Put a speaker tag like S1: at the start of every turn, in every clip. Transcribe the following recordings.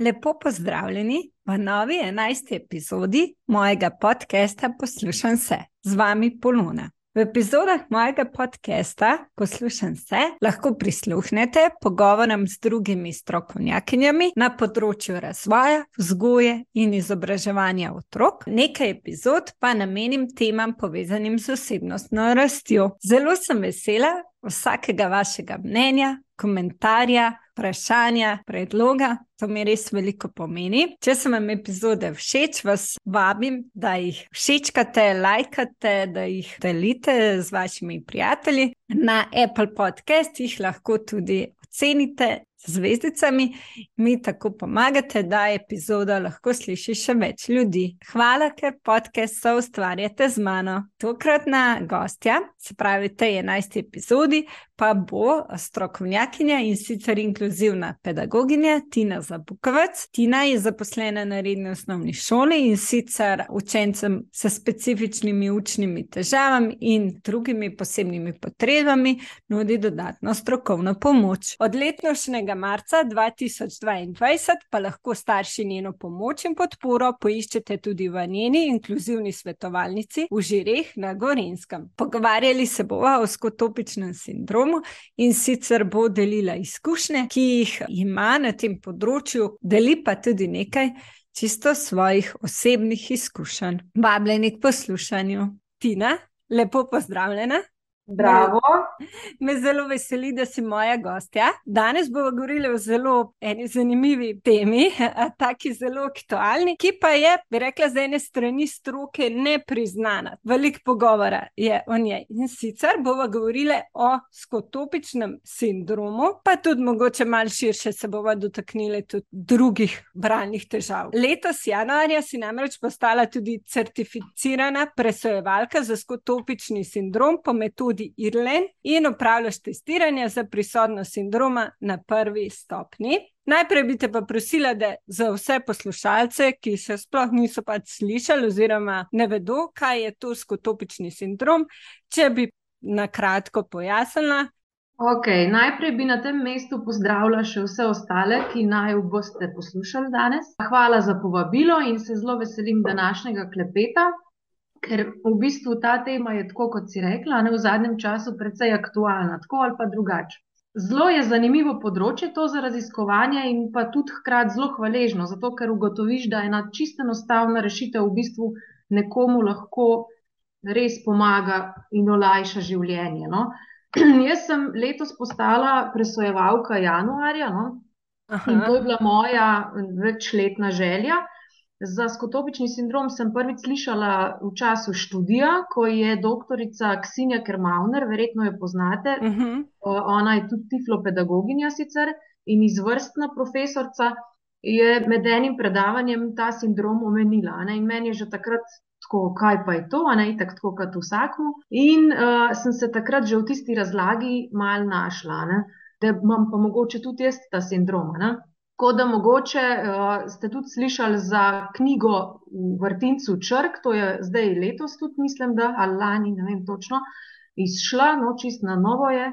S1: Lepo pozdravljeni v novi 11. epizodi mojega podcasta Poslušam se z vami Poluna. V epizodah mojega podcasta Poslušam se lahko prisluhnete pogovorom z drugimi strokovnjakinjami na področju razvoja, vzgoje in izobraževanja otrok. Nekaj epizod pa namenim temam povezanim z osebnostno rastjo. Zelo sem vesela vsakega vašega mnenja, komentarja, vprašanja, predloga. To mi res veliko pomeni. Če se vam epizode všeč, vas vabim, da jih všečkate, lajkate, da jih delite z vašimi prijatelji. Na Apple podcastih lahko tudi ocenite zvezdicami, mi tako pomagate, da epizoda lahko sliši še več ljudi. Hvala, ker podcast so ustvarjate z mano. Tokratna gostja, se pravi, te 11. epizodi, pa bo strokovnjakinja in sicer inkluzivna pedagoginja Tina Zabukovec. Tina je zaposlena na redni osnovni šoli in sicer učencem s specifičnimi učnimi težavami in drugimi posebnimi potrebami nudi dodatno strokovno pomoč. Od letošnjega marca 2022 pa lahko starši njeno pomoč in podporo poiščete tudi v njeni inkluzivni svetovalnici v Žireh na Gorenskem. Pogovarjali se bomo o skotopičnem sindromu in sicer bo delila izkušnje, ki jih ima na tem področju, deli pa tudi nekaj čisto svojih osebnih izkušenj. Vabljeni k poslušanju. Tina, lepo pozdravljena.
S2: Bravo.
S1: Me zelo veseli, da si moja gostja. Danes bomo govorili o zelo eni zanimivi temi, taki zelo aktualni, ki pa je, bi rekla, z ene strani stroke nepriznana. Veliko pogovora je o njej. In sicer bomo govorili o skotopičnem sindromu, pa tudi mogoče malo širše se bomo dotaknili tudi drugih bralnih težav. Letos januarja si namreč postala tudi certificirana presojevalka za skotopični sindrom po metodi tudi Irlen in upravljaš testiranje za prisotnost sindroma na prvi stopni. Najprej bi te pa prosila, da za vse poslušalce, ki se sploh niso pač slišali, oziroma ne vedo, kaj je to skotopični sindrom, če bi na kratko pojasnila.
S2: Okay, najprej bi na tem mestu pozdravila še vse ostale, ki naj boste poslušali danes. Hvala za povabilo in se zelo veselim današnjega klepeta ker v bistvu ta tema je, tako kot si rekla, ne, v zadnjem času precej aktualna, tako ali pa drugače. Zelo je zanimivo področje to za raziskovanje in pa tudi hkrati zelo hvaležno, zato ker ugotoviš, da ena čisto enostavna rešitev v bistvu nekomu lahko res pomaga in olajša življenje. No. Jaz sem letos postala presojevalka januarja no, in to je bila moja večletna želja. Za skotopični sindrom sem prvič slišala v času študija, ko je doktorica Ksinja Kermauner, verjetno jo poznate. Uh mhm. -huh. Ona je tudi tiflopedagoginja sicer in izvrstna profesorica. Je med enim predavanjem ta sindrom omenila. Ne? In meni je že takrat tako, kaj pa je to, a ne tako, tako kot vsakmu. In uh, sem se takrat že v tisti razlagi mal našla, ne? da imam pa mogoče tudi jaz ta sindrom. Ne? Tako da mogoče uh, ste tudi slišali za knjigo v vrtincu Črk, to je zdaj letos, tudi mislim, da ali lani, ne vem točno, izšla, no čist na novo je.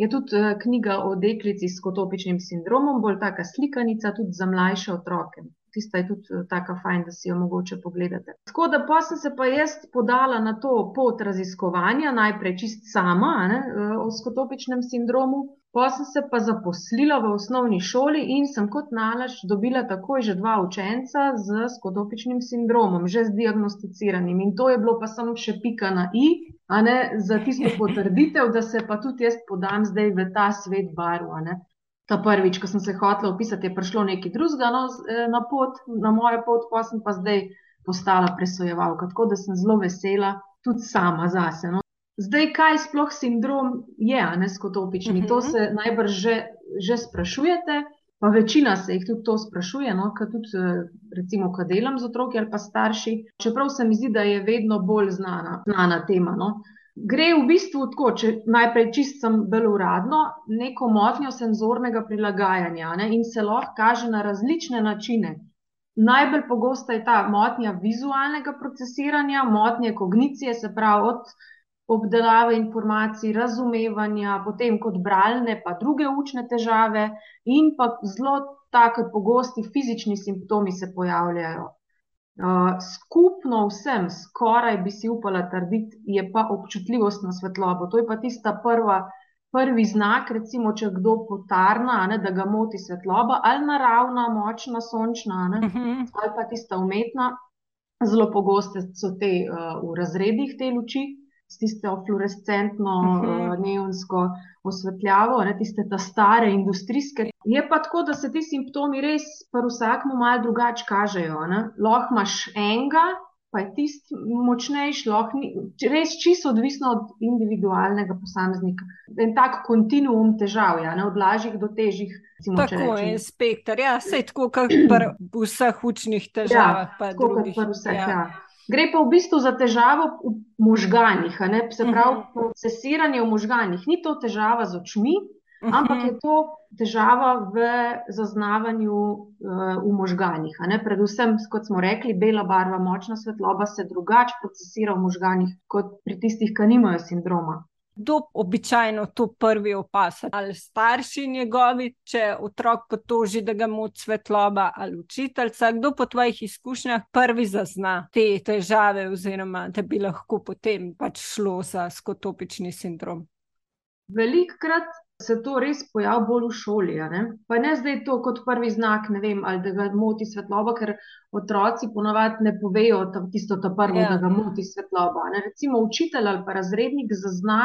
S2: Je tudi uh, knjiga o deklici s kotopičnim sindromom, bolj taka slikanica tudi za mlajše otroke. Tista je tudi uh, taka fajn, da si jo mogoče pogledate. Tako da pa sem se pa jaz podala na to pot raziskovanja, najprej čist sama ne, o skotopičnem sindromu. Pa sem se pa zaposlila v osnovni šoli in sem kot nalaž dobila takoj že dva učenca z skotopičnim sindromom, že z diagnosticiranim. In to je bilo pa samo še pika na i, a ne za tisto potrditev, da se pa tudi jaz podam zdaj v ta svet barva. Ta prvič, ko sem se hotela opisati, je prišlo nekaj drugega no, eh, na pot, na mojo pot, pa sem pa zdaj postala presojevalka. Tako da sem zelo vesela tudi sama zase. No. Zdaj, kaj sploh sindrom je, a ne skotopični? Uh -huh. To mhm. se najbrž že, že sprašujete, pa večina se jih tudi to sprašuje, no, kaj tudi, eh, recimo, ko delam z otroki ali pa starši. Čeprav se mi zdi, da je vedno bolj znana, znana tema. No. Gre v bistvu tako, če najprej čistim bolj uradno, neko motnjo senzornega prilagajanja ne, in se lahko kaže na različne načine. Najbolj pogosta je ta motnja vizualnega procesiranja, motnje kognicije, se pravi od obdelave informacij, razumevanja, potem kot bralne, pa druge učne težave, in pa zelo tako pogosti fizični simptomi se pojavljajo. Skupno vsem, skoraj bi si upala trditi, je pa občutljivost na svetlobo. To je pa tista prva, prvi znak, recimo, če kdo potarna, ne, da ga moti svetloba, ali naravna, močna, sončna, ne, uh
S1: Mhm.
S2: -huh. ali pa tista umetna. Zelo pogoste so te uh, v razredih te luči, s tisto fluorescentno, uh
S1: Mhm.
S2: -huh. uh, neonsko osvetljavo, ne, tiste ta stare industrijske. Je pa tako, da se ti simptomi res pri vsakmu malo drugače kažejo. Lahko imaš enega, pa je tisti močnejši, lahko ni, res čisto odvisno od individualnega posameznika. En tak kontinuum težav, ja, ne, od lažjih do težjih. recimo, če
S1: Tako je spektr, ja, sej tako kot pri vseh učnih težavah. pa
S2: tako kot
S1: drugih,
S2: pri vseh.
S1: ja.
S2: Ja. Gre pa v bistvu za težavo v možganih, a ne, se pravi,
S1: Mhm.
S2: procesiranje v možganih. Ni to težava z očmi, ampak
S1: Mhm.
S2: je to težava v zaznavanju uh, v ne. Predvsem, kot smo rekli, bela barva, močna svetloba se drugače procesira v možganih kot pri tistih, ki nimajo sindroma.
S1: Kdo običajno to prvi opazi? Ali starši njegovi, če otrok potoži, da ga moti svetloba, ali učiteljica? Kdo po tvojih izkušnjah prvi zazna te težave, oziroma da bi lahko potem pač šlo za skotopični sindrom?
S2: Velikokrat se to res pojavi bolj v šoli. Ne? Pa ne zdaj to kot prvi znak, ne vem, ali da ga moti svetloba, ker otroci ponavadi ne povejo ta, tisto ta prvo,
S1: Ja.
S2: da ga moti svetloba. Ne? Recimo učitelj ali pa razrednik zazna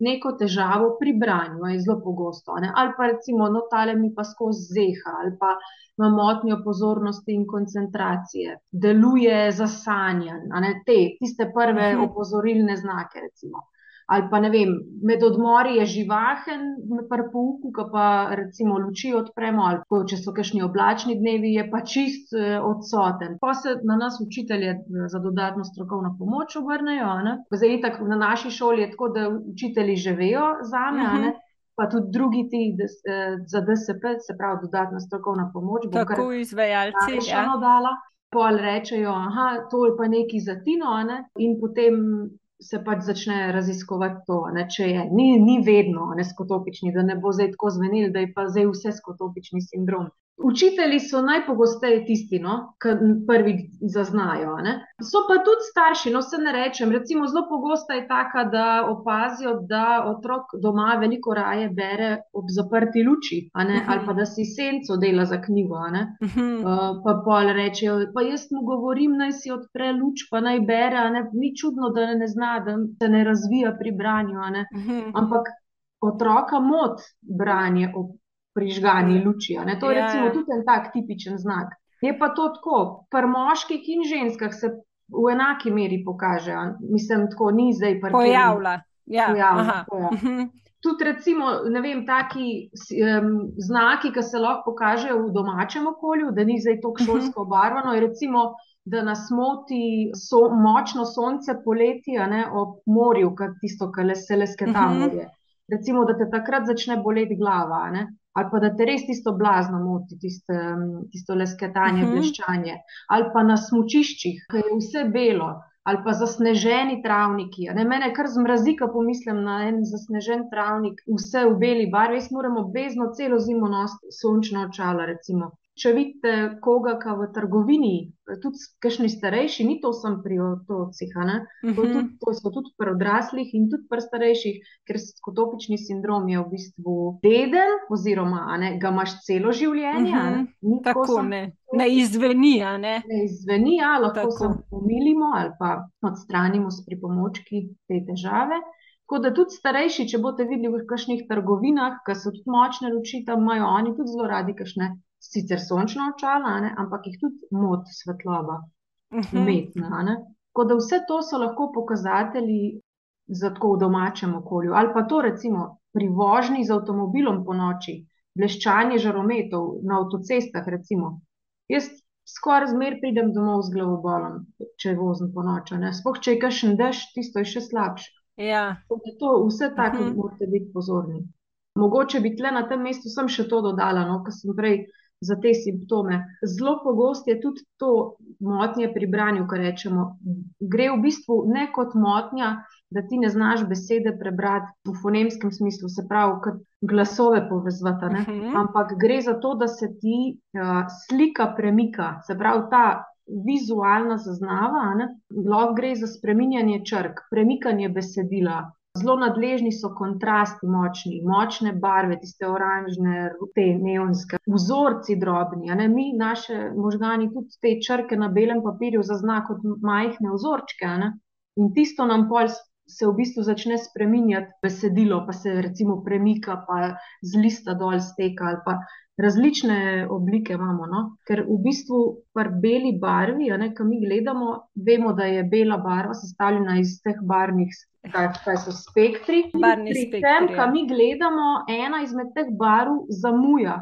S2: neko težavo pri branju, je zelo pogosto. Ne? Ali pa recimo, no, tale mi pa skozi zeha, ali pa ima motnjo pozornosti in koncentracije, deluje zasanjan, te, tiste prve
S1: Mhm.
S2: opozorilne znake, recimo ali pa ne vem, med odmori je živahen, pri pouku, ko pa recimo luči odpremo, ali pa če so kakšni oblačni dnevi, je pa čist eh, odsoten. Pa se na nas učitelje eh, za dodatno strokovno pomoč obrnejo. ne. Zdaj, itak na naši šoli je tako, da učitelji že vejo zame, a ne.
S1: Mhm.
S2: Pa tudi drugi ti des- eh, za DSP, se pravi dodatna strokovna pomoč,
S1: Tako izvajalci. Ja.
S2: dala, pol rečejo, da to je pa neki za Tino, ne, in potem se pač začne raziskovati to, ne, če je. Ni, ni vedno ne skotopični, da ne bo zdaj tako zvenil, da je pa zdaj vse skotopični sindrom. Učitelji so najpogosteje tisti, no, ki prvi zaznajo. ne. So pa tudi starši, no se ne rečem. Recimo, zelo pogosta je taka, da opazijo, da otrok doma veliko raje bere ob zaprti luči, ne,
S1: Mhm.
S2: ali pa da si senco dela za knjigo. ne.
S1: Mhm.
S2: Uh, pa pol rečejo, pa jaz mu govorim, naj si odpre luč, pa naj bere, ne, ni čudno, da ne zna, da se ne razvija pri branju, ne.
S1: Mhm.
S2: Ampak otroka mot branje ob prižgani luči, a ne. To je
S1: Ja,
S2: recimo
S1: ja.
S2: tudi en tak tipičen znak. Je pa to tako, pri moških in ženskah se v enaki meri pokaže, mislim, tako ni zdaj katerem-
S1: Pojavlja. Ja.
S2: Pojavlja,
S1: aha.
S2: tako, ja.
S1: Mhm.
S2: Tudi, recimo, ne vem, taki um, znaki, ki se lahko pokažejo v domačem okolju, da ni zdaj tako
S1: Mhm.
S2: šolsko obarvano, je recimo, da nas moti so, močno sonce poleti, ne ob morju, kot tisto, ki le, se lesketa
S1: Mhm.
S2: morje. Recimo, da te takrat začne boleti glava, ne. Ali pa da te res tisto blazno moti, tisto, um, tisto lesketanje,
S1: Mhm.
S2: bleščanje. Ali pa na smučiščih, ki je vse belo, ali pa zasneženi travniki. Ne, mene kar zmrazi, ko pomislim na en zasnežen travnik, vse v beli barvi. Jaz moram obvezno celo zimo nositi sončna očala. Recimo. Če vidite koga, ki v trgovini, tudi kakšni starejši, ni to samo pri otrocih, a ne, to, je tudi,
S1: Mhm.
S2: to so tudi pri odraslih in tudi pri starejših, ker skotopični sindrom je v bistvu deden, oziroma a ne, ga imaš celo življenje. a ne.
S1: Mhm.
S2: Ni tako
S1: Tako
S2: samo
S1: ne, ne izveni, a ne.
S2: ne izveni, ja, lahko samo pomilimo ali pa odstranimo s pripomočki te težave. Tako da tudi starejši, če boste videli v kakšnih trgovinah, ki so tudi močne luči, tam imajo oni tudi zelo radi kakšne sicer sončna očala, ne, ampak jih tudi moti svetloba,
S1: Mhm.
S2: umetna. ne. Tako da vse to so lahko pokazatelji za tako v domačem okolju. Ali pa to recimo pri vožnji z avtomobilom po noči, bleščanje žarometov na avtocestah recimo. Jaz skoraj zmer pridem domov z glavobolom, če vozim po noči. Sploh če je kakšen dež, tisto je še slabše.
S1: Ja.
S2: To, vse tako
S1: Mhm.
S2: morate biti pozorni. Mogoče bi tle na tem mestu sem še to dodala, no, kar sem prej za te simptome. Zelo pogosto je tudi to motnje pri branju, kar rečemo. Gre v bistvu ne kot motnja, da ti ne znaš besede prebrati v fonemskem smislu, se pravi, kot glasove povezati, uh
S1: Mhm.
S2: -huh. ampak gre za to, da se ti uh, slika premika, se pravi, ta vizualna zaznava, ne, lahko gre za spreminjanje črk, premikanje besedila. Zelo nadležni so kontrasti močni, močne barve, tiste oranžne, te neonske, vzorci drobni. Ne? Mi, naše možgani, tudi te črke na belem papirju zaznajo kot majhne vzorčke. ne. In tisto nam pol se v bistvu začne spreminjati besedilo, pa se recimo premika, pa z lista dol steka različne oblike imamo. No? Ker v bistvu pri beli barvi, ne, ko mi gledamo, vemo, da je bela barva sestavljena iz teh barvnih, kaj, kaj so spektri.
S1: Barvni
S2: pri
S1: spektri,
S2: tem,
S1: ja.
S2: ko mi gledamo, ena izmed teh barv zamuja.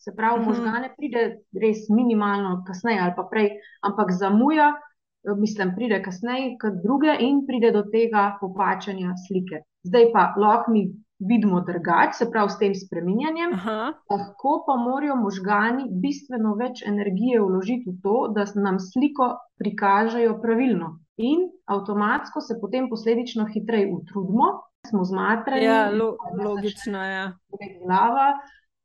S2: Se pravi,
S1: Mhm.
S2: možgane pride res minimalno kasneje ali pa prej, ampak zamuja, mislim, pride kasneje kot druge in pride do tega popačanja slike. Zdaj pa lahko mi vidimo drugače, se pravi s tem spreminjanjem,
S1: Aha.
S2: lahko pa morajo možgani bistveno več energije vložiti v to, da nam sliko prikažejo pravilno. In avtomatsko se potem posledično hitreje utrudimo, smo zmatrani,
S1: Ja, lo, logično je.
S2: začne glava,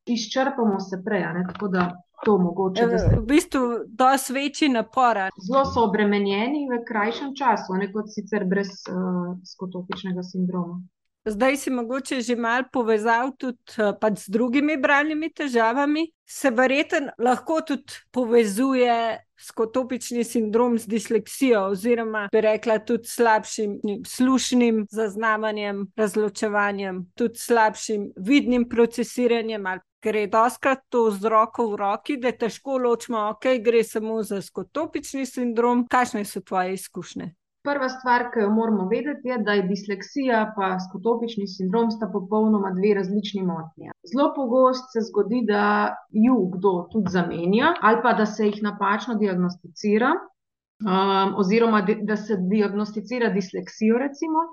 S2: izčrpamo se prej, ne, tako da to mogoče. Da se
S1: V bistvu dosti večji napor. a
S2: zelo so obremenjeni v krajšem času, ne kot sicer brez uh, skotopičnega sindroma.
S1: Zdaj si mogoče že malo povezal tudi eh, pač z drugimi bralnimi težavami. Se verjetno lahko tudi povezuje skotopični sindrom z disleksijo, oziroma bi rekla tudi slabšim slušnim zaznavanjem, razločevanjem, tudi slabšim vidnim procesiranjem. ali Gre doskrat to z roko v roki, da težko ločimo, ok, gre samo za skotopični sindrom. Kakšne so tvoje izkušnje?
S2: Prva stvar, ki jo moramo vedeti, je, da je disleksija in skotopični sindrom sta popolnoma dve različni motnji. Zelo pogosto se zgodi, da ju kdo tudi zamenja ali pa da se jih napačno diagnosticira, um, oziroma da se diagnosticira disleksijo, recimo.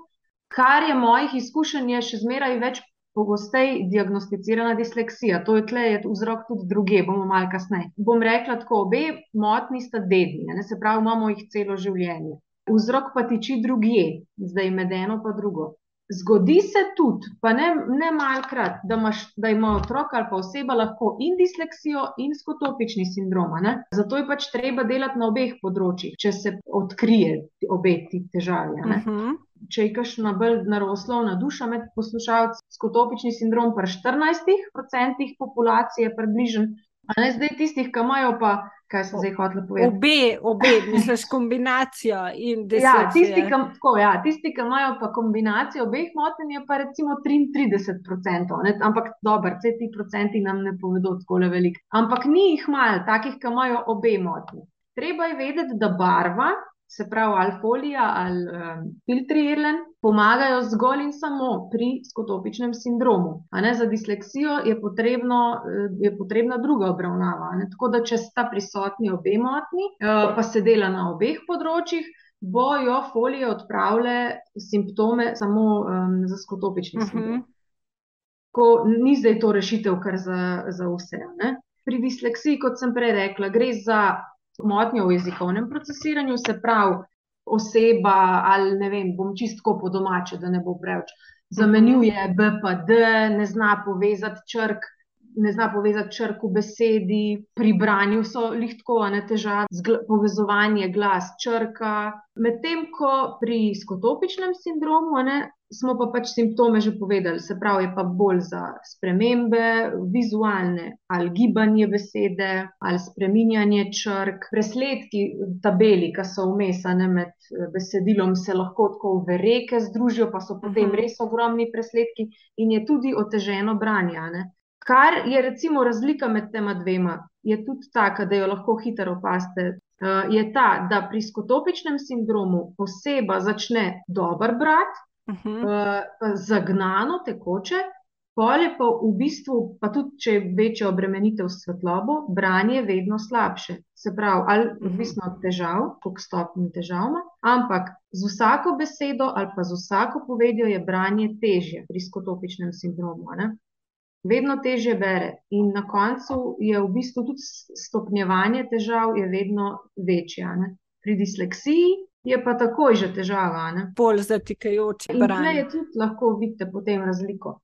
S2: Kar je mojih izkušenj, je še zmeraj več pogosteje diagnosticirana disleksija. To je tle je vzrok tudi druge, bomo malo kasneje. Bom rekla tako, obe motnji sta dedni, ne se pravi, imamo jih celo življenje. Vzrok pa tiči drugje, zdaj med eno pa drugo. Zgodi se tudi, pa ne, ne malkrat, da, imaš, da ima otrok ali pa oseba lahko in disleksijo in skotopični sindrom. Zato je pač treba delati na obeh področjih, če se odkrije obe ti težavi.
S1: Uh -huh.
S2: Če je kakšna bolj naroslovna duša med poslušalci, skotopični sindrom pri 14% populacije približen, a ne zdaj tistih, ki imajo pa, kaj sem zdaj hotela povedati.
S1: Obe, obe, misliš, kombinacijo in
S2: Ja,
S1: disleksijo.
S2: tisti, ki, tako, ja, tisti, ki imajo pa kombinacijo obeh motenj, je pa recimo 33%, ne, ampak dobro, vse ti procenti nam ne povedo tako veliko. Ampak ni jih malo, takih, ki imajo obe motnji. Treba je vedeti, da barva, se pravi ali folija ali um, filtrirlen, pomagajo zgolj in samo pri skotopičnem sindromu. Za disleksijo je, potrebno, eh, je potrebna druga obravnava. tako da, če sta prisotni obe motnji, eh, pa se dela na obeh področjih, bojo folije odpravile simptome samo um, za skotopični
S1: Uh
S2: sindrom.
S1: -huh.
S2: Ko ni zdaj to rešitev, kar za, za vse. Ne? Pri disleksiji, kot sem prej rekla, gre za motnjo v jezikovnem procesiranju, se pravi, oseba ali ne vem, bom čistko po domače, da ne bo preveč. Zamenjuje BPD, ne zna povezati črk, ne zna povezati črk v besedi, pri branju so lihtko, a ne težave, povezovanje glas, črka. Medtem ko pri skotopičnem sindromu, ne, smo pa pač simptome že povedali, se pravi, je pa bolj za spremembe vizualne ali gibanje besede ali spreminjanje črk, presledki tabeli, ki so vmes a ne, med eh, besedilom, se lahko tako v reke združijo, pa so potem
S1: Mhm.
S2: res ogromni presledki in je tudi oteženo branje. Kar je recimo razlika med tema dvema, je tudi taka, da jo lahko hitro opazite. Uh, je ta, da pri skotopičnem sindromu oseba začne dobro brati,
S1: Uh -huh.
S2: uh, zagnano, tekoče, pol je pa v bistvu, pa tudi če je večja obremenitev s svetlobo, branje vedno slabše. Se pravi, ali odvisno od težav, koliko stopnj težav ima, ampak z vsako besedo ali pa z vsako povedjo je branje težje pri skotopičnem sindromu. ne. vedno težje bere. In na koncu je v bistvu tudi stopnjevanje težav vedno večje. Pri disleksiji je pa takoj že težava.
S1: Bolj zatikajoče.
S2: In tukaj je tudi lahko vidite potem razliko.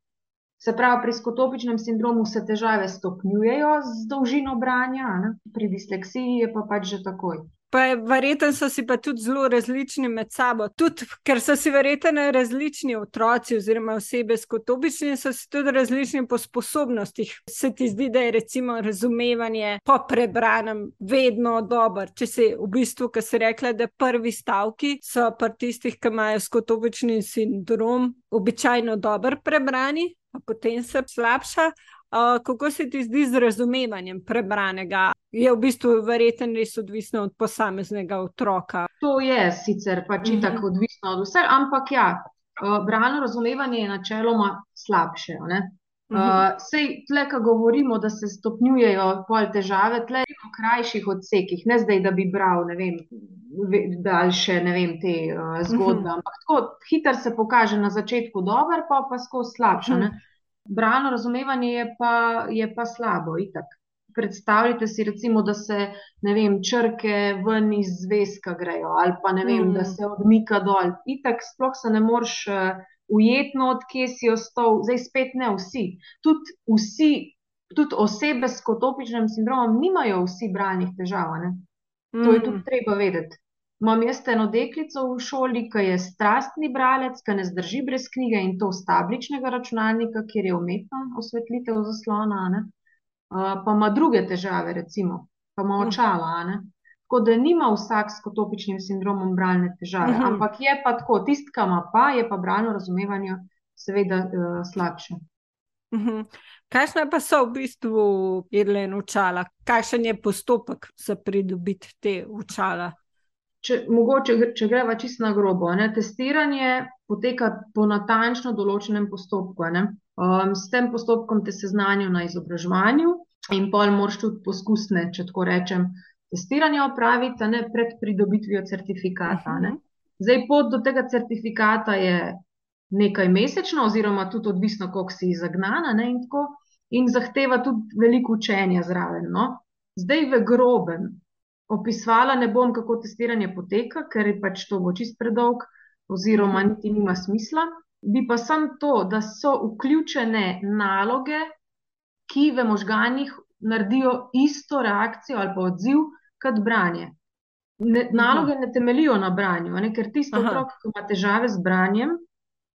S2: Se pravi, pri skotopičnem sindromu se težave stopnjujejo z dolžino branja, ne? pri disleksiji je pa pač že takoj.
S1: Pa verjetno so si pa tudi zelo različni med sabo. Tudi, ker so si verjetno različni otroci oziroma osebe s kotobičnim, so si tudi različni po sposobnostih. Se ti zdi, da je recimo razumevanje po prebranem vedno dobro. Če si v bistvu, kar si rekla, da prvi stavki so pri tistih, ki imajo skotobični sindrom, običajno dobro prebrani, pa potem se slabša. Uh, kako se ti zdi z razumevanjem prebranega? Je v bistvu verjetno res odvisno od posameznega otroka.
S2: To je sicer pač uh -huh. tako odvisno od vseh, ampak ja, uh, brano razumevanje je načeloma slabše. Uh, uh, sej tle, ko govorimo, da se stopnjujejo pol težave, tle v krajših odsekih, ne zdaj, da bi bral, ne vem, daljše, ne vem, te uh, zgodbe, uh -huh. ampak tako hitro se pokaže na začetku dober, pa pa skozi slabše. Uh -huh brano razumevanje je pa, je pa slabo. Itak. Predstavljajte si, recimo, da se vem, črke ven iz zvezka grejo, ali pa vem, mm. da se odmika dol. Itak, sploh se ne moreš uh, ujetno, odkje si ostal, zdaj spet ne vsi. Tudi, vsi, tudi osebe s kotopičnim sindromom nimajo vsi bralnih težav. Ne? To je tudi mm. treba vedeti. Imam jaz eno deklico v šoli, ki je strastni bralec, ki ne zdrži brez knjige in to z tabličnega računalnika, kjer je umetna osvetlitev zaslona, uh, pa ima druge težave, recimo, pa ima hm. očala. Tako da nima vsak s kotopičnim sindromom bralne težave, uhum. ampak je pa tako, tisti, ki ima pa, je pa bralno razumevanje seveda uh, slabše.
S1: Uhum. Kakšne pa so v bistvu irlene učala? Kakšen je postopek za pridobiti te učala?
S2: če, mogoče, če greva čisto na grobo, ne, testiranje poteka po natančno določenem postopku. Um, s tem postopkom te seznanijo na izobraževanju in pol moraš tudi poskusne, če tako rečem, testiranje opraviti ne, pred pridobitvijo certifikata. Ne. Mhm. Zdaj, pot do tega certifikata je nekaj mesečno, oziroma tudi odvisno, koliko si zagnana ne, in, in zahteva tudi veliko učenja zraven. No. Zdaj, v grobem, Opisovala ne bom, kako testiranje poteka, ker je pač to bo čist predolg, oziroma mhm. niti nima smisla. Bi pa sem to, da so vključene naloge, ki v možganjih naredijo isto reakcijo ali pa odziv kot branje. Ne, naloge ne temelijo na branju, ne? ker tisti otrok, ki ima težave z branjem,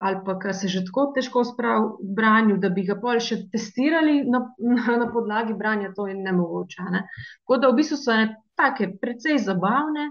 S2: ali pa ki se že tako težko spravi v branju, da bi ga pol še testirali na, na, na podlagi branja, to je nemogoče. Ne? Tako da v bistvu so ne take precej zabavne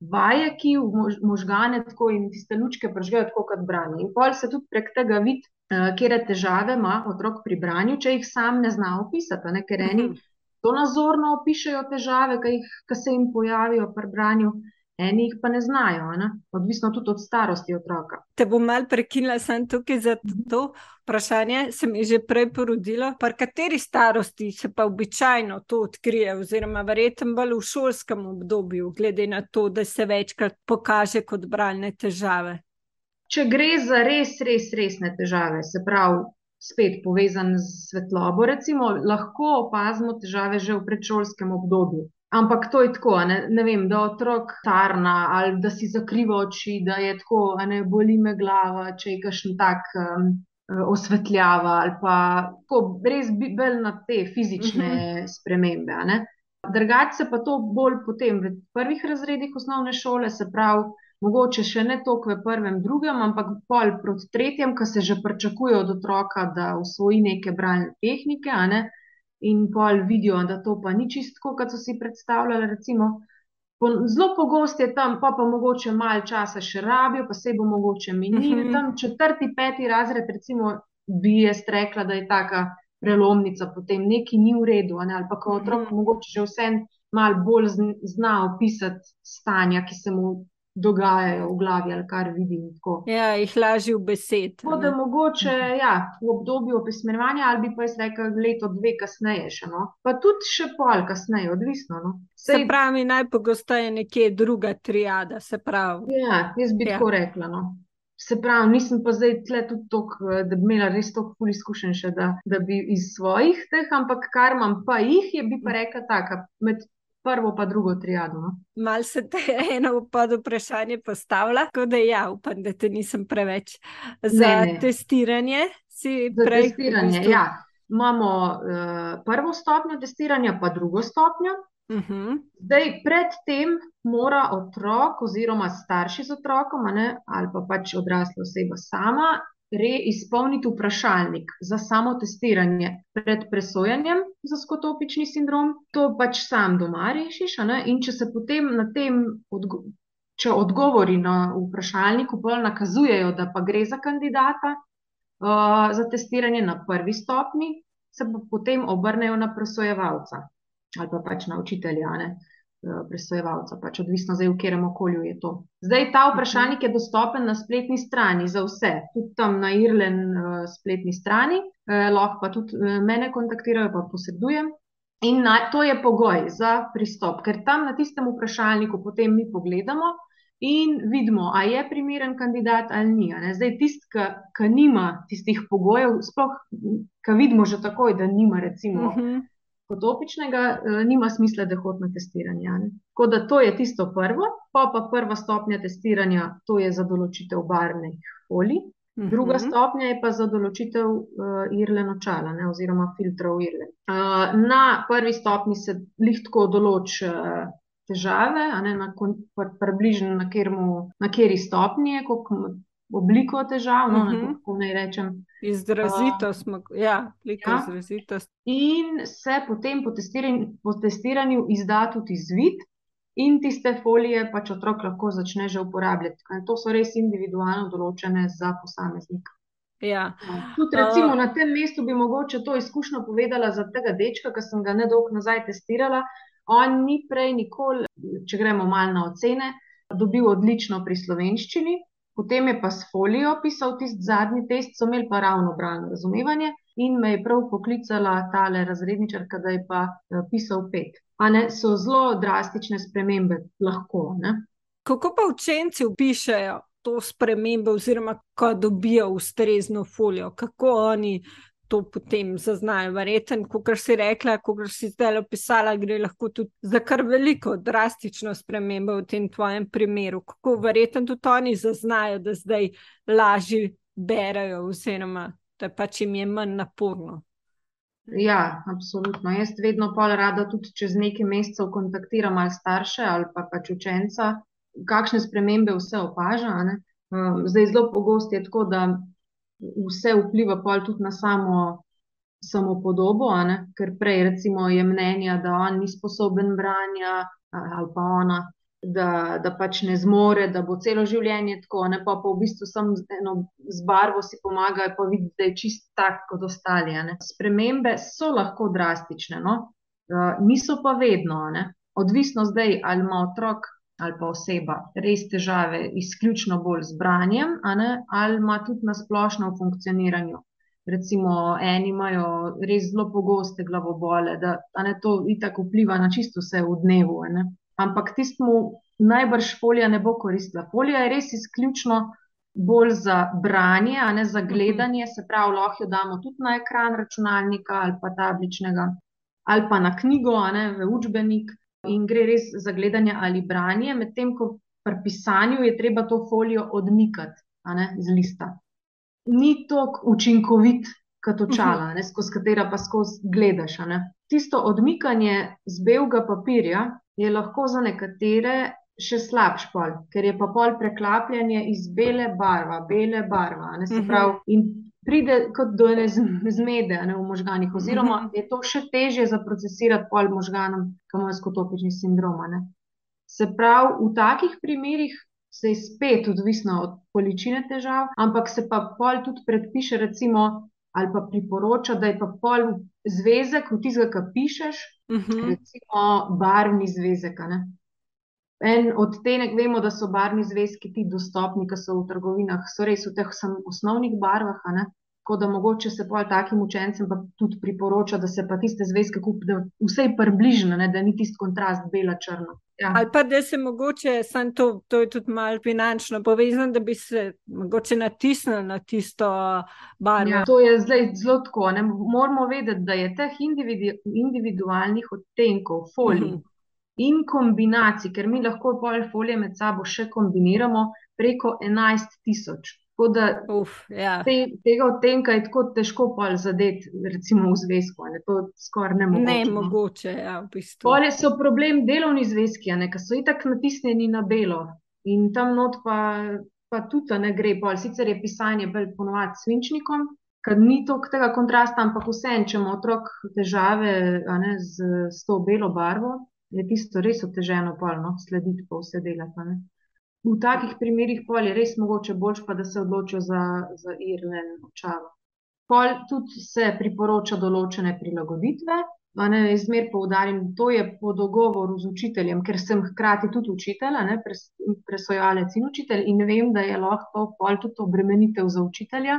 S2: vaje, ki v možgane tako in tiste lučke pržgejo tako kot branje. In pol se tudi prek tega vidi, uh, kje težave ima otrok pri branju, če jih sam ne zna opisati. Ne? Ker eni mhm. to nazorno opišajo težave, ki se jim pojavijo pri branju. Eni jih pa ne znajo, ne? odvisno tudi od starosti otroka.
S1: Te bom mal prekinila, sem tukaj za to vprašanje. Se mi je že prej porodilo, pa kateri starosti se pa običajno to odkrije, oziroma verjetno bolj v šolskem obdobju, glede na to, da se večkrat pokaže kot bralne težave.
S2: Če gre za res, res resne težave, se pravi, spet povezan z svetlobo, recimo, lahko opazimo težave že v predšolskem obdobju. Ampak to je tako, ne, ne vem, da otrok tarna ali da si zakriva oči, da je tako, ne boli me glava, če je kakšen tak um, osvetljava ali pa tako, res bi bil na te fizične uh mhm. -huh. spremembe. Drugače pa to bolj potem v prvih razredih osnovne šole, se pravi, mogoče še ne toliko v prvem, drugem, ampak pol proti tretjem, ko se že pričakuje od otroka, da usvoji neke bralne tehnike in pol vidijo, da to pa ni čisto, kot so si predstavljali. Recimo, zelo pogosto je tam, pa pa mogoče malo časa še rabijo, pa se bo mogoče minili. Uh -huh. Tam četrti, peti razred, recimo, bi jaz rekla, da je taka prelomnica, potem nekaj ni v redu, ne? ali pa ko otrok uh -huh. mogoče že vse malo bolj zna opisati stanja, ki se mu dogajajo v glavi ali kar vidim. Tako.
S1: Ja, jih lažje v besed.
S2: Tako da mogoče ja, v obdobju opismenjevanja ali pa jaz rekel leto, dve kasneje še. No? Pa tudi še pol kasneje, odvisno. No?
S1: Sej... Se pravi, najpogosteje nekje druga triada.
S2: Ja, jaz bi ja. tako rekla. No? Se pravi, nisem pa zdaj tle tudi tako, da bi imela res toliko ful izkušenj še, da, da bi iz svojih teh, ampak kar imam pa jih, je bi pa rekla taka, med prvo pa drugo triado. No?
S1: Mal se te eno pod vprašanje postavlja, tako da ja, upam, da te nisem preveč za
S2: Ne, ne.
S1: testiranje. Si
S2: Za
S1: prej
S2: testiranje, ja. Imamo uh, prvo stopnjo testiranja, pa drugo stopnjo.
S1: Uh -huh.
S2: Zdaj, predtem mora otrok oziroma starši z otrokom, ne, ali pa pač odrasla oseba sama, izpolniti vprašalnik za samo testiranje pred presojanjem za skotopični sindrom. To pač sam doma rešiš, in če se potem na tem, odgo če odgovori na vprašalniku bolj nakazujejo, da pa gre za kandidata uh, za testiranje na prvi stopni, se pa potem obrnejo na presojevalca ali pa pač na učitelja, eh, presojevalca, pač odvisno zdaj, v katerem okolju je to. Zdaj, ta vprašalnik je dostopen na spletni strani za vse, tudi tam na Irlen uh, spletni strani, eh, lahko pa tudi eh, mene kontaktirajo, pa posredujem. In na, to je pogoj za pristop, ker tam na tistem vprašalniku potem mi pogledamo in vidimo, a je primeren kandidat ali ni. Zdaj, tisti, ki nima tistih pogojev, sploh, ki vidimo že takoj, da nima, recimo,
S1: Uh -huh.
S2: Fotopičnega, eh, nima smisla, da hodi na testiranje. ne. Tako da to je tisto prvo, pa pa prva stopnja testiranja, to je za določitev barvnih folij. Druga
S1: Mhm.
S2: stopnja je pa za določitev uh, Irlen očala ne, oziroma filtrov Irlen. Uh, na prvi stopnji se lih tako določi uh, težave, ne, na pr- približno na, kjermu, na kateri stopnji je, koliko obliko težav, no, uh -huh. kako naj rečem.
S1: Izrazito smo, ja,
S2: ja.
S1: izrazitost.
S2: In se potem po testiranju, po testiranju izda tudi izvid, in tiste folije pač otrok lahko začne že uporabljati. A To so res individualno določene za posameznika.
S1: Ja.
S2: Tudi recimo na tem mestu bi mogoče to izkušnjo povedala za tega dečka, ki sem ga nedolgo nazaj testirala. On ni prej nikoli, če gremo malo na ocene, dobil odlično pri slovenščini, potem je pa s folijo pisal tisti zadnji test, so imeli pa ravno bralno razumevanje in me je prav poklicala tale razredničarka, da je pa eh, pisal pet. A ne, so zelo drastične spremembe lahko, ne.
S1: Kako pa učenci opišajo to spremembo, oziroma ko dobijo ustrezno folijo, kako oni to potem zaznajo? Verjeten, kot si rekla, kot si zdaj opisala, gre lahko tudi za kar veliko drastično spremembo v tem tvojem primeru. Kako verjeten tudi oni zaznajo, da zdaj lažje berajo, oziroma da pač jim je manj naporno.
S2: Ja, absolutno. Jaz vedno pol rada tudi čez nekaj mesecev kontaktiram ali starše ali pa pač učenca, kakšne spremembe vse opaža. ne. Um, Zdaj zelo pogosto je tako, da vse vpliva pol tudi na samo samopodobo, a ne, ker prej recimo je mnenja, da on ni sposoben branja ali pa ona, da, da pač ne zmore, da bo celo življenje tako, ne pa, pa v bistvu samo z, eno, z barvo si pomagajo, pa vidi, da je čist tak kot ostali. Spremembe so lahko drastične, no? Niso pa vedno, ne. Odvisno zdaj, ali ima otrok ali pa oseba res težave izključno bolj z branjem, ne, ali ima tudi na splošno v funkcioniranju. Recimo, eni imajo res zelo pogoste glavobole, da ne, to itak vpliva na čisto vse v dnevu. ne. Ampak tistemu najbrž folija ne bo koristila. Folija je res izključno bolj za branje, a ne za gledanje, se pravi, lahko jo damo tudi na ekran računalnika ali pa tabličnega, ali pa na knjigo, a ne v učbenik, in gre res za gledanje ali branje, medtem ko pri pisanju je treba to folijo odmikati, ne z lista. Ni tako učinkovit kot očala, ne, skozi katera pa skozi gledaš. Tisto odmikanje z belega papirja je lahko za nekatere še slabš pol, ker je pa pol preklapljanje iz bele barva, bele barva, ne, se
S1: Mhm.
S2: pravi, in pride kot do ene zmede, ne, v možganih, oziroma
S1: Mhm.
S2: je to še težje zaprocesirati pol možganom, ki imajo skotopični sindrom, ne. Se pravi, v takih primerih se je spet odvisno od količine težav, ampak se pa pol tudi predpiše, recimo, ali pa priporoča, da je pa pol zvezek, v tistega, ki pišeš,
S1: Uh -huh.
S2: recimo barvni zvezek. ne. En odtenek, vemo, da so barvni zvezki ti dostopni, ki so v trgovinah, so res v teh osnovnih barvah. Tako da mogoče se pa takim učencem pa tudi priporoča, da se pa tiste zvezke kupijo, da vsej približno, ne, da ni tisti kontrast bela-črno. Ja.
S1: Ali pa da se mogoče, samo to, to je tudi malo finančno povezano, da bi se mogoče natisnili na tisto barvo.
S2: Ja, to je zdaj zelo tako. Ne. Moramo vedeti, da je teh individu, individualnih odtenkov, folij uh mhm. -huh. In kombinacij, ker mi lahko pol folije med sabo še kombiniramo preko 11 tisoč. Tako da
S1: Uf, ja.
S2: te, tega odtenka je tako težko zadeti, recimo v zvezku. Ne, to skoraj ne mogoče.
S1: Ne mogoče, ja, v bistvu.
S2: Polje so problem delovni zvezki, ki so itak natisnjeni na belo in tam not pa, pa tudi ne gre. Pol. Sicer je pisanje bolj ponovadi svinčnikom, ker ni toliko tega kontrasta, ampak vseeno, če ima otrok težave ne, z, z to belo barvo, je tisto res oteženo polno slediti pa vse delati v takih primerih pol je res mogoče boljš, pa da se odločijo za, za irlen očalo. Pol tudi se priporoča določene prilagoditve. Izmer poudarim, to je po dogovoru z učiteljem, ker sem hkrati tudi učitelj, ne, pres, presojalec in učitelj in vem, da je lahko pol tudi obremenitev za učitelja.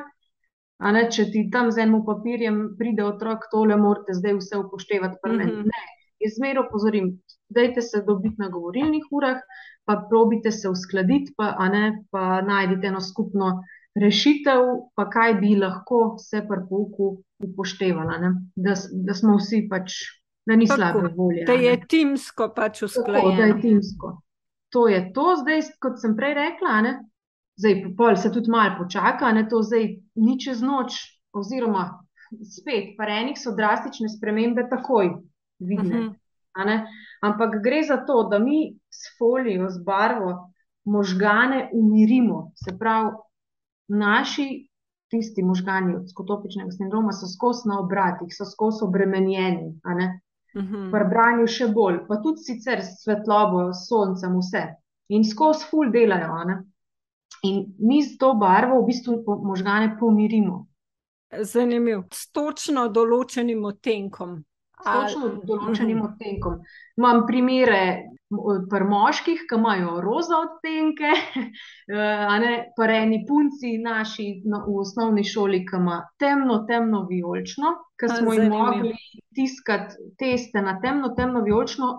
S2: Ne, če ti tam z enim papirjem pride otrok, tole morate zdaj vse upoštevati. Mm -hmm. Ne, izmer opozorim, dajte se dobiti na govorilnih urah, pa probite se uskladiti, pa, ne, pa najdite eno skupno rešitev, pa kaj bi lahko se pri pouku upoštevala. Da, da smo vsi pač, da ni slabe volje.
S1: Da je timsko pač usklajeno.
S2: Da je timsko. To je to, zdaj, kot sem prej rekla. Ne? Zdaj, pol se tudi malo počaka, ne to zdaj ni čez noč, oziroma spet, pa enih so drastične spremembe takoj vidne. Uh mhm. -huh. Ampak gre za to, da mi s folijo, z barvo možgane umirimo. Se pravi, naši tisti možgani od skotopičnega sindroma so skozi na obratih, so skozi obremenjeni. Mhm. Pri branju še bolj, pa tudi sicer s svetlobo, s soncem, vse. In skozi ful delajo. In mi z to barvo v bistvu možgane pomirimo.
S1: Zanimivo. S točno določenim odtenkom
S2: točno določenim mhm. odtenkom. Imam primere pri moških, ki imajo roza odtenke, pa eni punci naši no, v osnovni šoli, ki ima temno, temno vijolično, ki smo jim mogli tiskati teste na temno, temno vijolično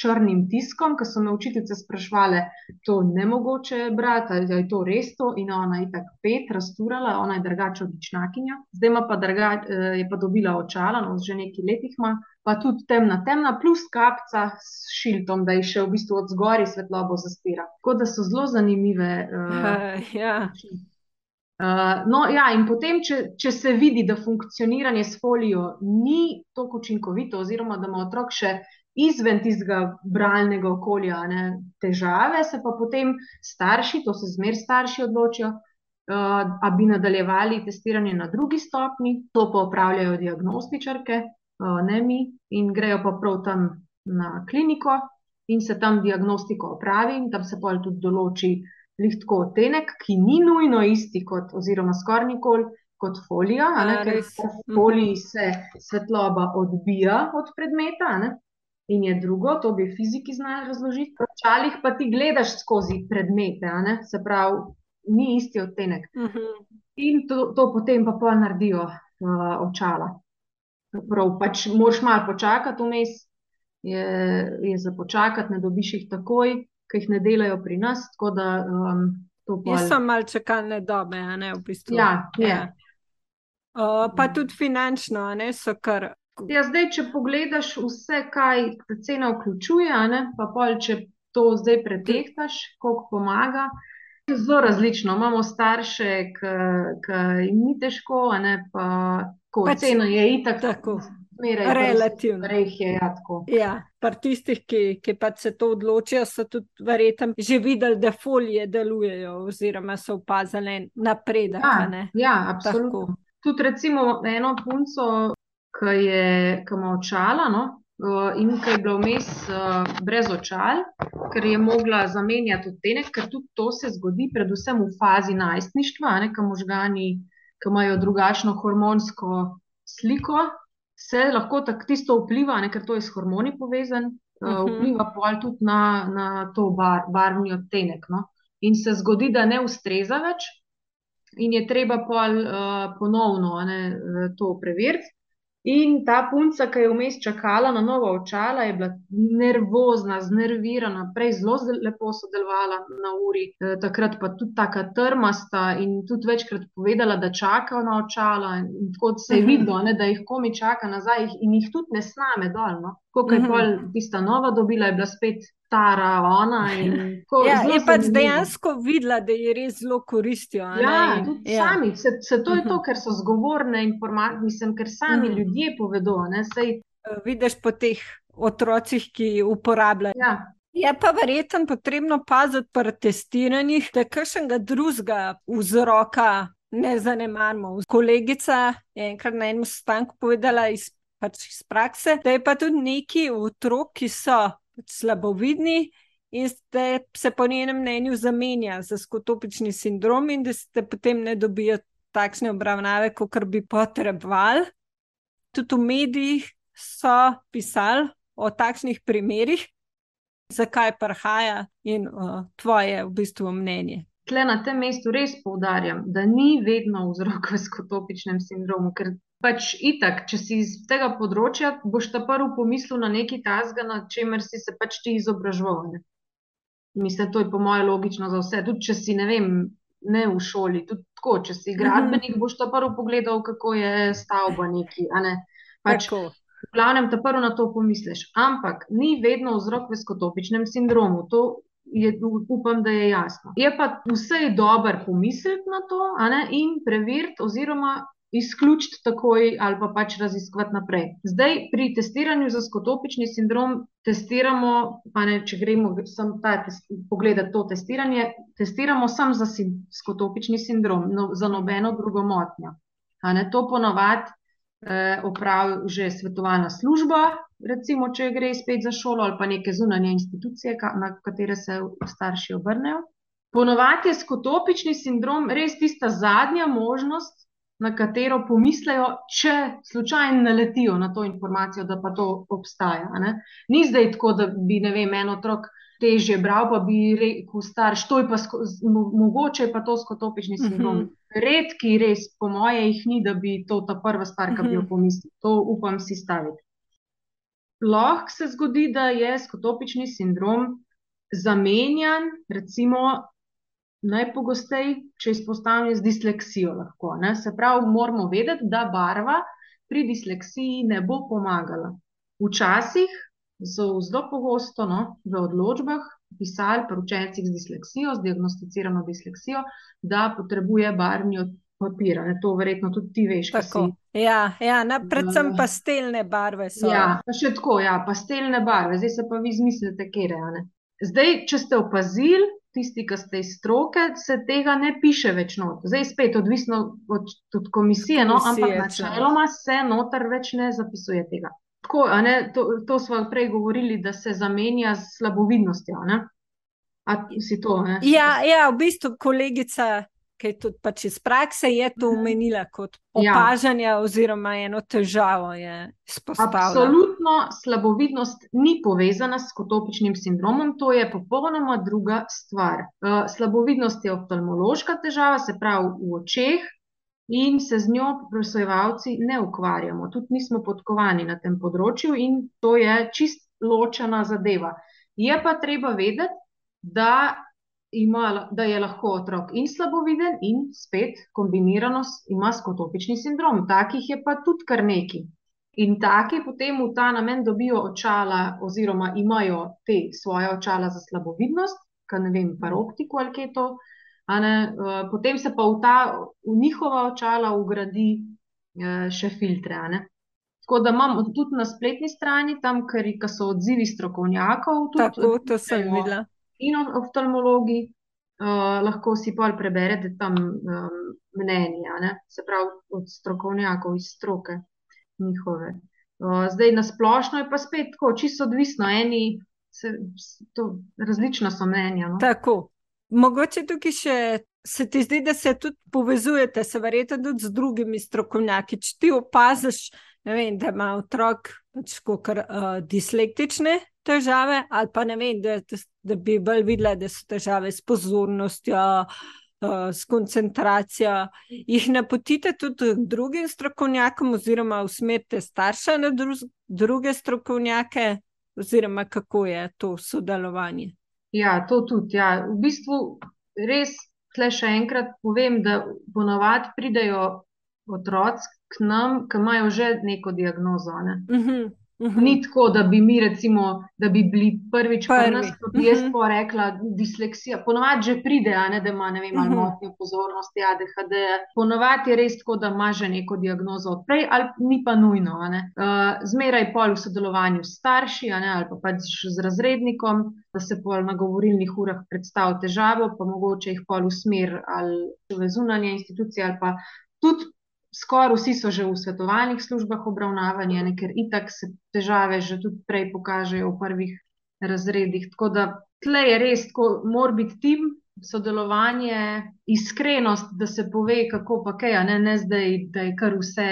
S2: črnim tiskom, ker so me učiteljice sprašvale, to ne mogoče brati, ali je to res to. In ona je tako pet rasturala, ona je drugače odličnakinja. Zdaj pa druga, eh, je pa dobila očala, no, že nekaj letih ima, pa tudi temna, temna, plus kapca s šiltom, da je še v bistvu od zgori svetlobo zaspira. Tako da so zelo zanimive.
S1: Uh, ja.
S2: Uh, no, ja, in potem, če, če se vidi, da funkcioniranje s folijo ni tako učinkovito, oziroma da ima otrok še izven tistega bralnega okolja ne, težave, se pa potem starši, to se zmer starši odločijo, uh, da bi nadaljevali testiranje na drugi stopni, to pa upravljajo diagnostičarke, uh, ne mi, in grejo pa prav tam na kliniko in se tam diagnostiko opravi, in tam se pa tudi določi lihtko odtenek, ki ni nujno isti kot, oziroma skoraj nikoli. Kot folija, ne, ker v foliji se svetloba odbija od predmeta, ne, in je drugo, to bi fiziki znali razložiti. V očalih pa ti gledaš skozi predmete, se pravi, ni isti odtenek. Uh mhm. -huh. In to, to potem pa pa naredijo uh, očala. Prav, pač moraš malo počakati, vmes je, je za počakati, ne dobiš jih takoj, ker jih ne delajo pri nas. Da, um,
S1: pol... So malo čakalne dobe, ne v bistvu.
S2: Ja, je. Ja.
S1: Uh, pa tudi finančno, ne so kar
S2: Ja, zdaj, če pogledaš vse, kaj ta cena vključuje, ne, pa pol, če to zdaj pretehtaš, koliko pomaga. Zelo različno. Imamo starše, ki jim ni težko, ne, pa ko pač, cena je itak
S1: tako. Relativno.
S2: Je, ja,
S1: ja, par tistih, ki, ki pa se to odločijo, so tudi verjetno že videli, da folije delujejo, oziroma so opazili napredek.
S2: Ja, ja absolutno. Tudi recimo eno punco ki je ki ima očala no, in ki je bila vmes brez očal, ker je mogla zamenjati odtenek, ker tudi to se zgodi, predvsem v fazi najstništva, ki možgani, ki imajo drugačno hormonsko sliko, se lahko tako tisto vpliva, ne, ker to je s hormoni povezan, mhm. vpliva pa tudi na, na to bar, barvni odtenek. No. In se zgodi, da ne ustreza več. in je treba pol, uh, ponovno ne, to preveriti. In ta punca, ki je vmes čakala na novo očala, je bila nervozna, znervirana, prej zelo lepo sodelovala na uri, e, takrat pa tudi tako trmasta in tudi večkrat povedala, da čaka na očala. In tako se je mhm. videlo, ne, da jih komi čaka nazaj in jih tudi ne sname dol. No. Ko je mhm. tista nova dobila, je bila spet stara, ona.
S1: Ja, je pač dejansko videla, da je res zelo koristijo.
S2: Ja, tudi ja. sami. Se, se to je to, ker so zgovorne informacije, mislim, ker sami mm. ljudje povedo. Sej...
S1: Eh, vidiš po teh otrocih, ki uporabljajo.
S2: Ja.
S1: Je pa verjetno potrebno paziti pri testiranjih, da kakšnega drugega vzroka ne zanemarimo. Kolegica je enkrat na enem stanku povedala iz, pač iz prakse, da je pa tudi neki otrok, ki so slabovidni in da se po njenem mnenju zamenja za skotopični sindrom, in da se potem ne dobijo takšne obravnave, kot bi potrebovali. Tudi v medijih so pisali o takšnih primerih, zakaj prihaja in uh, tvoje v bistvu mnenje.
S2: Tle na tem mestu res poudarjam, da ni vedno vzrok v skotopičnem sindromu, ker pač itak, če si iz tega področja, boš ta prvi pomislil na neki tasga, na čemer si se pač ti izobraževal. Mislim, to je po mojem logično za vse. Tudi če si ne vem, ne v šoli, tudi tako, če si gradbenik, mm -hmm. boš ta prvi pogledal, kako je stavba neki. Ne? Pač, v glavnem, ta prvi na to pomisliš. Ampak ni vedno vzrok v skotopičnem sindromu. To Je, upam, da je jasno. Je pa vse dober pomisliti na to in preveriti, oziroma izključiti takoj ali pa pač raziskovati naprej. Zdaj, pri testiranju za skotopični sindrom, testiramo, pa ne, če gremo samo pogledati to testiranje, testiramo samo za skotopični sindrom, no, za nobeno drugo motnjo. To ponovadi eh, opravi že svetovalna služba, recimo, če gre spet za šolo ali pa neke zunanje institucije, na katere se starši obrnejo. Ponovadi je skotopični sindrom res tista zadnja možnost, na katero pomislejo, če slučajno naletijo na to informacijo, da pa to obstaja. Ne? Ni zdaj tako, da bi vem, en otrok težje bral, pa bi rekel, starš, to je pa mogoče, pa to skotopični sindrom. Mm -hmm. Redki, res, po moje, jih ni, da bi to ta prva stvar, ki bi jo mhm. pomislil. To upam si staviti. Lahko se zgodi, da je skotopični sindrom zamenjan, recimo, najpogosteje, če izpostavljam z disleksijo. Lahko, Se pravi, moramo vedeti, da barva pri disleksiji ne bo pomagala. Včasih so zelo pogosto no, v odločbah pisali pri učencih z disleksijo, z diagnosticirano disleksijo, da potrebuje barvni papir. Ne? To verjetno tudi ti veš. Si,
S1: ja, ja na, predvsem uh, pastelne barve so.
S2: Ja, pa še tako, ja, pastelne barve, zdaj se pa vi izmislite, kje je. Zdaj, če ste opazili, tisti, ki ste iz stroke, se tega ne piše več not. Zdaj, spet odvisno od, od komisije, no, ampak načeloma se noter več ne zapisuje tega. Tako, ne, to, to smo prej govorili, da se zamenja s slabovidnostjo. Ne? A si to? Ne?
S1: Ja, ja, v bistvu kolegica ki je tudi pač iz prakse, je to mhm. kot ja. opažanje, ja. oziroma eno težavo je izpostavila.
S2: Absolutno slabovidnost ni povezana s skotopičnim sindromom, to je popolnoma druga stvar. Uh, slabovidnost je oftalmološka težava, se pravi v očeh. In se z njo, presojevalci, ne ukvarjamo, tudi nismo podkovani na tem področju, in to je čist ločena zadeva. Je pa treba vedeti, da ima, da je lahko otrok in slaboviden, in spet kombinirano ima skotopični sindrom. Takih je pa tudi kar neki. In taki potem v ta namen dobijo očala, oziroma imajo te svoje očala za slabovidnost, kaj ne vem, paroptiko ali kaj to. Uh, potem se pa v, ta, v njihova očala ugradi uh, še filtre. Tako da imamo tudi na spletni strani, tam, ker so odzivi strokovnjakov.
S1: Tudi, Tako, to sem videla
S2: in oftalmologi, uh, lahko si pa preberete tam um, mnenja, ne? se pravi od strokovnjakov iz stroke njihove. Uh, zdaj, na splošno je pa spet tako, čisto odvisno, eni se, to, različna so mnenja. No?
S1: Tako. Mogoče tukaj še se ti zdi, da se tudi povezujete, se verjete tudi z drugimi strokovnjaki. Če ti opaziš, vem, da ima otrok pač kar, uh, dislektične težave, ali pa ne vem, da, da bi bolj videla, da so težave s pozornostjo, uh, s koncentracijo. Jih napotite tudi drugim strokovnjakom, oziroma usmerite starše na dru druge strokovnjake, oziroma kako je to sodelovanje.
S2: Ja, to tudi. Ja. V bistvu res, tle še enkrat povem, da ponovadi pridejo otroci k nam, ki imajo že neko diagnozo. Ne?
S1: Uh -huh.
S2: -huh. Ni tako, da bi mi, recimo, da bi bili prvič pri nas, kot bi jaz
S1: Mhm.
S2: pa rekla, disleksija. Ponovadi že pride, ne, da ima ne vem, ali
S1: Mhm.
S2: motnjo pozornosti, ADHD. Ponovadi je res tako, da ima že neko diagnozo odprej, ali ni pa nujno. Uh, zmeraj pol v sodelovanju s starši ne, ali pa pač z razrednikom, da se pol na govorilnih urah predstavi težavo, pa mogoče jih pol usmer ali v zunanje institucije ali pa tudi skoraj vsi so že v svetovalnih službah obravnavani, ne, ker itak se težave že tudi prej pokažejo v prvih razredih. Tako da tle je res, tako mora biti tim, sodelovanje, iskrenost, da se pove, kako pa kaj, ne, ne zdaj, da je kar vse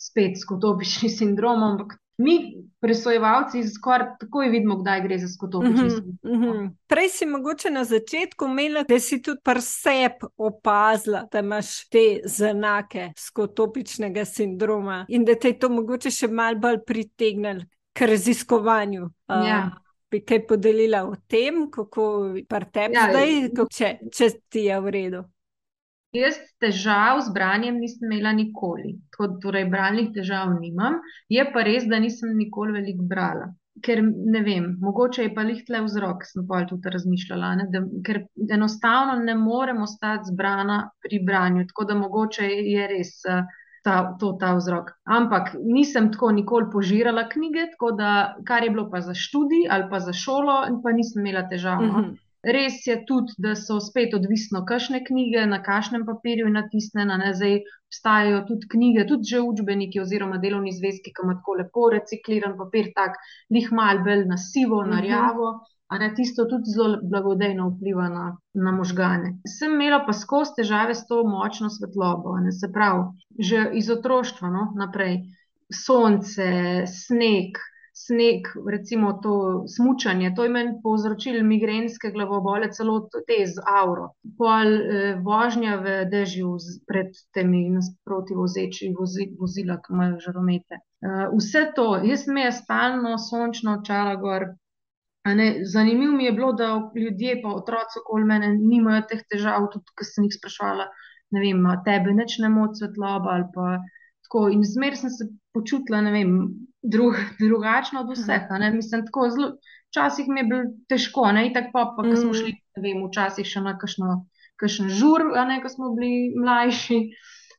S2: spet skotopični sindrom, ampak mi, presojevalci, skoraj takoj vidimo, kdaj gre za skotopični
S1: Mhm,
S2: sindrom.
S1: mhm. Prej si mogoče na začetku omenila, da si tudi pri sebi opazila, da imaš te znake skotopičnega sindroma in da te je to mogoče še malo bolj pritegnilo k raziskovanju. Uh,
S2: Ja.
S1: Bi kaj podelila o tem, kako pri tebi
S2: Ja,
S1: zdaj, kako- če, če ti je v redu.
S2: Jaz težav z branjem nisem imela nikoli, tako, torej bralnih težav nimam, je pa res, da nisem nikoli veliko brala. Ker ne vem, mogoče je pa lih tle vzrok, sem pa tudi razmišljala, ne, da, ker enostavno ne morem ostati zbrana pri branju, tako da mogoče je res eh, ta, to ta vzrok. Ampak nisem tako nikoli požirala knjige, tako da kar je bilo pa za študij ali pa za šolo, pa nisem imela težav. no.
S1: Mhm.
S2: Res je tudi, da so spet odvisno, kakšne knjige, na kakšnem papirju je natisnjena. Ne? Zdaj obstajajo tudi knjige, tudi že učbeniki oziroma delovni zvezki, ki ima tako lepo recikliran papir, tak lih mal bolj na sivo, na
S1: Mhm.
S2: rjavo. A ne, tisto tudi zelo blagodejno vpliva na, na možgane. Sem imela pa skozi težave s to močno svetlobo, ne, se pravi, že iz otroštva no, naprej. Sonce, sneg, sneg, recimo to smučanje, to je meni povzročilo migrenske glavobole, celo te z avro. Pol eh, vožnja v dežju pred temi nasproti vozeči vozi, vozila, ki imajo žaromete. Eh, vse to, jaz sem imela stalno sončno očala gor. Zanimivo mi je bilo, da ljudje, pa otroci okoli mene, nimajo teh težav, tudi ko sem jih sprašvala, ne vem, tebe nič ne moti svetloba ali pa tako. In zmeraj sem se počutila, ne vem, drug, drugačno od vseh. mislim, tako zelo, včasih mi je bilo težko, ne, itak pa, pa ko smo
S1: Mhm.
S2: šli, ne vem, včasih še na kakšno, kakšen žur, ne, ko smo bili mlajši.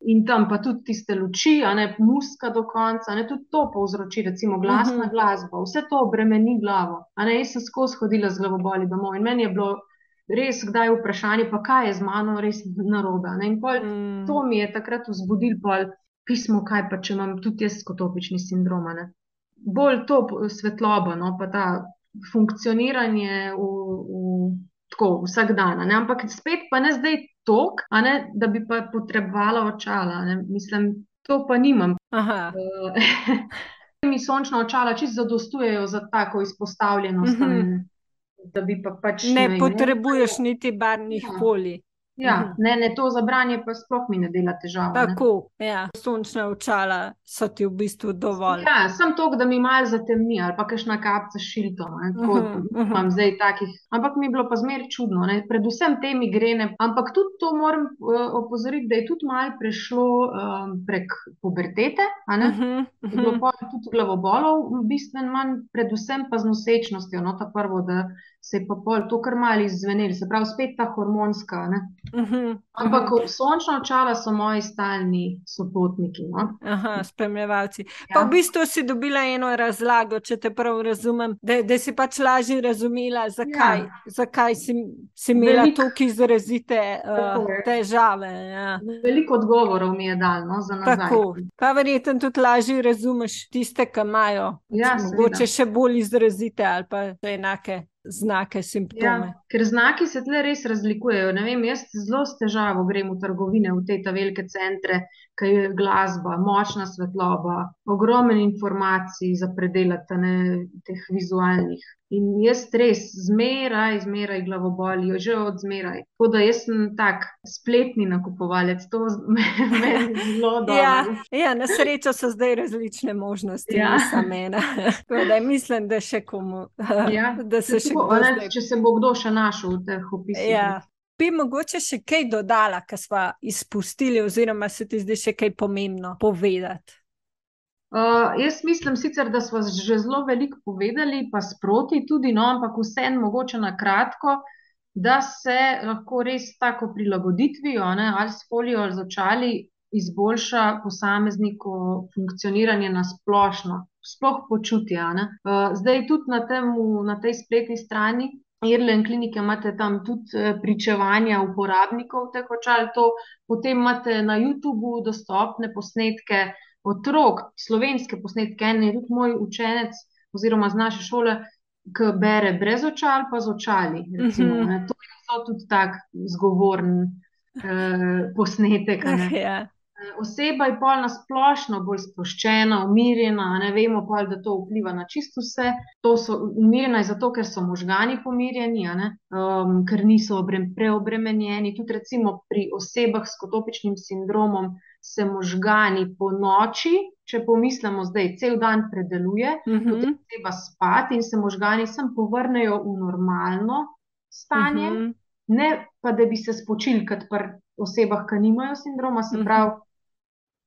S2: In tam pa tudi tiste luči, a ne muska do konca, ne tudi to povzroči, recimo glasna
S1: Mhm.
S2: glasba, vse to obremeni glavo. A ne, jaz sem skozi hodila z glavoboli domov in meni je bilo res kdaj vprašanje, pa kaj je z mano res narobe. In pol
S1: Mm.
S2: to mi je takrat vzbudil pol pismo, kaj pa če imam tudi jaz skotopični sindrom. a ne. Bolj to svetloba, no, pa ta funkcioniranje v, v, tako, vsak dan. ne. Ampak spet pa ne zdaj tok, ne, da bi pa potrebovala očala. ne. Mislim, to pa nimam. Mi sončna očala čisto zadostujejo za tako izpostavljenost, a ne, da bi pa pač
S1: Ne
S2: vem,
S1: potrebuješ niti barvnih
S2: Ja.
S1: folij.
S2: Ja,
S1: Mhm.
S2: ne, ne, to za branje pa sploh mi ne dela težav. a ne.
S1: Tako, ja. Sončna očala so ti v bistvu dovolj.
S2: Ja, sem to, da mi malo zatemni ali pa kakšna kapca s šiltom. ne, Tako
S1: Mhm, mhm.
S2: imam zdaj takih. Ampak mi je bilo pa zmeraj čudno, ne, predvsem te migrene. Ampak tudi to moram uh, opozoriti, da je tudi malo prešlo um, prek pubertete. a ne.
S1: Mhm,
S2: Je bilo
S1: mhm.
S2: pol tudi glavobolov, bistveno manj, predvsem pa z nosečnostjo. No, ta prvo, da se je pa pol to kar malo izzvenelo, se pravi, spet ta hormonska. Ne.
S1: Mhm,
S2: Ampak
S1: mhm.
S2: sončna očala so moji stalni sopotniki. No.
S1: Aha, spremljevalci. Pa
S2: Ja.
S1: v bistvu si dobila eno razlago, če te prav razumem, da, da si pač lažje razumela, zakaj,
S2: Ja.
S1: zakaj si, si imela
S2: Veliko-
S1: tako izrazite uh, težave. Ja.
S2: Veliko odgovorov mi je dal no, za nazaj.
S1: Tako, pa verjetno tudi lažje razumeš tiste, ki imajo
S2: Ja,
S1: mogoče še bolj izrazite ali pa enake znake, simptome.
S2: Ja, ker znaki se tle res razlikujejo. Ne vem, jaz zelo s težavo grem v trgovine, v te velike centre, kaj je glasba, močna svetloba, ogromno informacij za predelati ne, teh vizualnih. In jaz res, zmeraj, zmeraj glavobolijo, že od zmeraj. Tako da jaz sem tak spletni nakupovalec, to me, me zelo dobro.
S1: Ja, ja, na srečo so zdaj različne možnosti, ja. ne samo ena. Da, mislim, da še komu.
S2: Ja.
S1: Da se še
S2: Tako, ne, če se bo kdo še našel v teh opisih.
S1: Ja. Bi mogoče še kaj dodala, kar smo izpustili, oziroma se ti zdi še kaj pomembno povedati?
S2: Uh, jaz mislim sicer, da smo že zelo veliko povedali, pa sproti tudi, no, ampak vseeno mogoče na kratko, da se lahko res tako prilagoditvijo ne, ali s folijo ali z očali izboljša posamezniku funkcioniranje na splošno, sploh počutje. Uh, zdaj tudi na, temu, na tej spletni strani Irlen klinike imate tam tudi eh, pričevanja uporabnikov teh očal, to potem imate na YouTubu dostopne posnetke otrok, slovenske posnetke. En je tudi moj učenec oziroma z naše šole, ki bere brez očal, pa z očali. Recimo,
S1: Mhm.
S2: to je tudi tak zgovoren eh, posnetek. ne.
S1: Ja.
S2: Oseba je pol na splošno bolj sproščena, umirjena, ne vemo pa, da to vpliva na čisto vse. To so umirjena je zato, ker so možgani pomirjeni, um, ker niso obre- preobremenjeni. Tudi recimo pri osebah s kotopičnim sindromom se možgani po noči, če pomislimo zdaj, cel dan predeluje, potem
S1: Mhm.
S2: treba spati in se možgani sem povrnejo v normalno stanje.
S1: Mhm.
S2: Ne pa, da bi se spočili, kot pri osebah, ki nimajo sindroma, se
S1: Mhm.
S2: pravi, uh,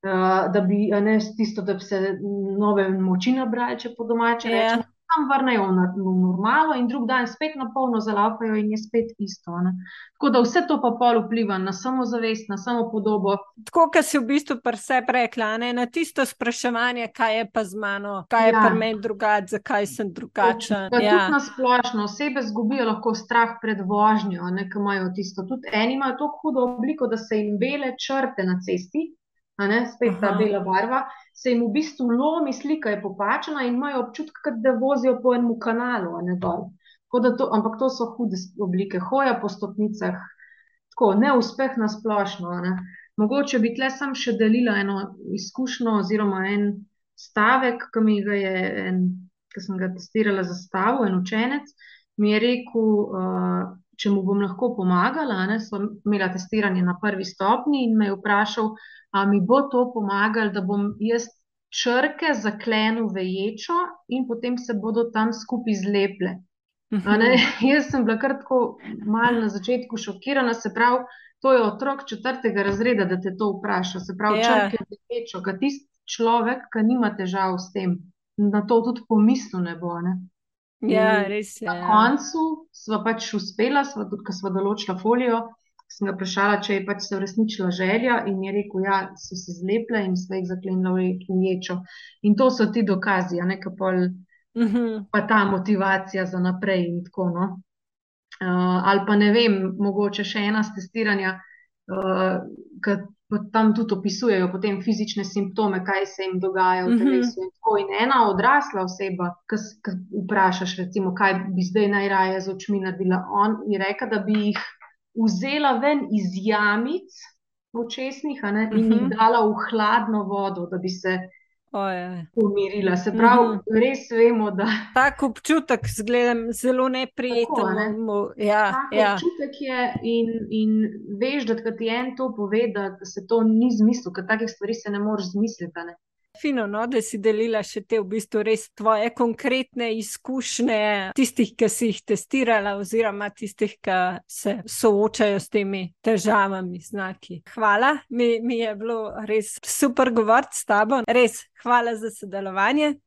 S2: da bi ne, tisto, da bi se nove moči nabrali, če po domače
S1: Ja.
S2: rečemo. Tam vrnejo v na- v normalo in drug dan spet na polno zalaufajo in je spet isto. Ne? Tako da vse to pa pol vpliva na samozavest, na samopodobo.
S1: Tako, kot si v bistvu sebi rekla, ne, na tisto spraševanje, kaj je pa z mano, kaj je
S2: Ja.
S1: pri meni drugače, zakaj sem drugačen.
S2: Pa
S1: Ja.
S2: tudi na splošno osebe zgubijo lahko strah pred vožnjo, ne, ki imajo tisto. Tudi eni imajo tako hudo obliko, da se jim bele črte na cesti, ne, spet ta
S1: Aha.
S2: bela barva, se jim v bistvu lomi, slika je popačena in imajo občutek, kot da vozijo po enem kanalu, ne dol. Tako da To, ampak to so hude oblike, hoja po stopnicah, tako neuspeh na splošno. ne. Mogoče bi tle sam še delila eno izkušnjo oziroma en stavek, ki mi ga je en, ki sem ga testirala za stavo, en učenec mi je rekel, uh, če mu bom lahko pomagala. Ne, sva imela testiranje na prvi stopni in me je vprašal, a mi bo to pomagalo, da bom jaz črke zaklenil v ječo in potem se bodo tam skupaj zleple. Ne, jaz sem bila kar tako malo na začetku šokirana, se pravi, to je otrok četrtega razreda, da te to vpraša. Se pravi,
S1: Ja.
S2: črke v ječo, ker tisti človek, ki nima težav s tem, na to tudi pomislil ne bo. Ne.
S1: Ja, res je.
S2: Na koncu sva pač uspela, sva tudi, ko sva določila folijo, sem ga vprašala, če je pač se uresničila želja in je rekel, ja, so se zlepile in sva jih zaklenila v je- v ječo. In to so ti dokazi, a ne, ka pol
S1: Mhm.
S2: pa ta motivacija za naprej in tako. No. Uh, ali pa ne vem, mogoče še ena z testiranja, uh, ki tam tudi opisujejo potem fizične simptome, kaj se jim dogaja v
S1: Mhm.
S2: telesu. In, tako. in ena odrasla oseba, ki vprašaš, recimo, kaj bi zdaj najraje z očmi naredila, on je rekel, da bi jih vzela ven iz jamic očesnih ne, in jih
S1: Mhm.
S2: dala v hladno vodo, da bi se
S1: Ojej.
S2: pomirila. Se pravi,
S1: Mhm.
S2: res vemo, da.
S1: Tak občutek zgleda zelo neprijeten.
S2: Tako, ne?
S1: mu- Ja,
S2: Tak
S1: ja.
S2: občutek je in, in veš, da ti en to pove, da se to ni zmislil, ker takih stvari se ne moreš zmisliti. Ne?
S1: Fino, no, da si delila še te v bistvu res tvoje konkretne izkušnje, tistih, ki si jih testirala, oziroma tistih, ki se soočajo s temi težavami, znaki. Hvala, mi, mi je bilo res super govoriti s tabo, res hvala za sodelovanje.